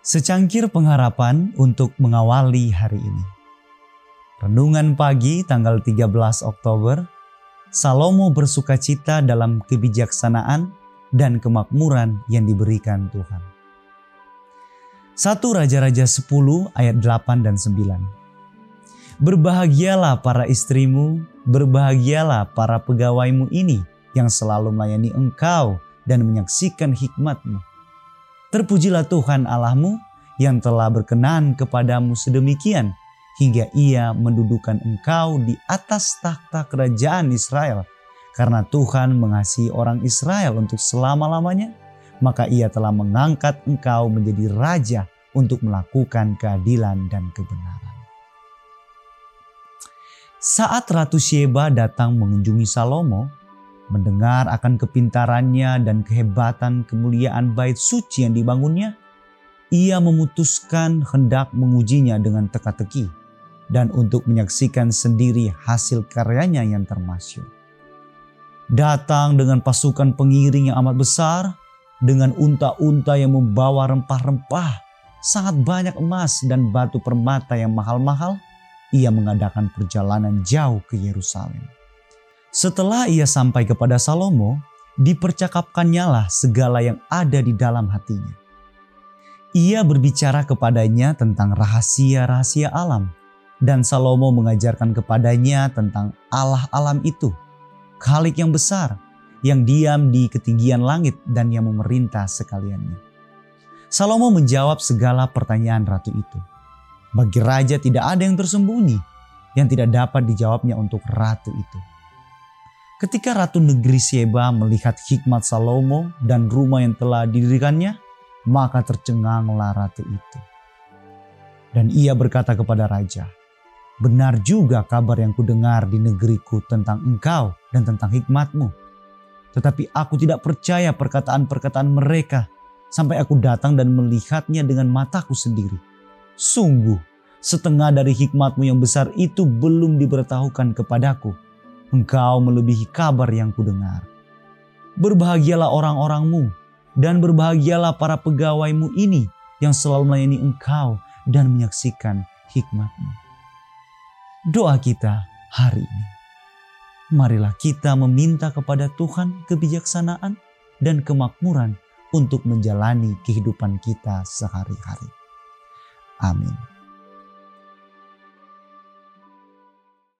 Secangkir pengharapan untuk mengawali hari ini. Renungan pagi tanggal 13 Oktober, Salomo bersuka cita dalam kebijaksanaan dan kemakmuran yang diberikan Tuhan. 1 Raja-Raja 10 ayat 8 dan 9. Berbahagialah para istrimu, berbahagialah para pegawaimu ini yang selalu melayani engkau dan menyaksikan hikmatmu Terpujilah Tuhan Allahmu yang telah berkenan kepadamu sedemikian hingga ia mendudukan engkau di atas takhta kerajaan Israel. Karena Tuhan mengasihi orang Israel untuk selama-lamanya, maka ia telah mengangkat engkau menjadi raja untuk melakukan keadilan dan kebenaran. Saat Ratu Sheba datang mengunjungi Salomo, mendengar akan kepintarannya dan kehebatan kemuliaan bait suci yang dibangunnya, ia memutuskan hendak mengujinya dengan teka-teki dan untuk menyaksikan sendiri hasil karyanya yang termasyur. Datang dengan pasukan pengiring yang amat besar, dengan unta-unta yang membawa rempah-rempah, sangat banyak emas dan batu permata yang mahal-mahal, ia mengadakan perjalanan jauh ke Yerusalem. Setelah ia sampai kepada Salomo, dipercakapkannya lah segala yang ada di dalam hatinya. Ia berbicara kepadanya tentang rahasia-rahasia alam, dan Salomo mengajarkan kepadanya tentang Allah alam itu, Khalik yang besar, yang diam di ketinggian langit dan yang memerintah sekaliannya. Salomo menjawab segala pertanyaan ratu itu. Bagi raja tidak ada yang tersembunyi yang tidak dapat dijawabnya untuk ratu itu. Ketika Ratu Negeri Sheba melihat hikmat Salomo dan rumah yang telah didirikannya, maka tercenganglah ratu itu. Dan ia berkata kepada raja, Benar juga kabar yang kudengar di negeriku tentang engkau dan tentang hikmatmu. Tetapi aku tidak percaya perkataan-perkataan mereka sampai aku datang dan melihatnya dengan mataku sendiri. Sungguh, setengah dari hikmatmu yang besar itu belum diberitahukan kepadaku engkau melebihi kabar yang kudengar. Berbahagialah orang-orangmu dan berbahagialah para pegawaimu ini yang selalu melayani engkau dan menyaksikan hikmatmu. Doa kita hari ini. Marilah kita meminta kepada Tuhan kebijaksanaan dan kemakmuran untuk menjalani kehidupan kita sehari-hari. Amin.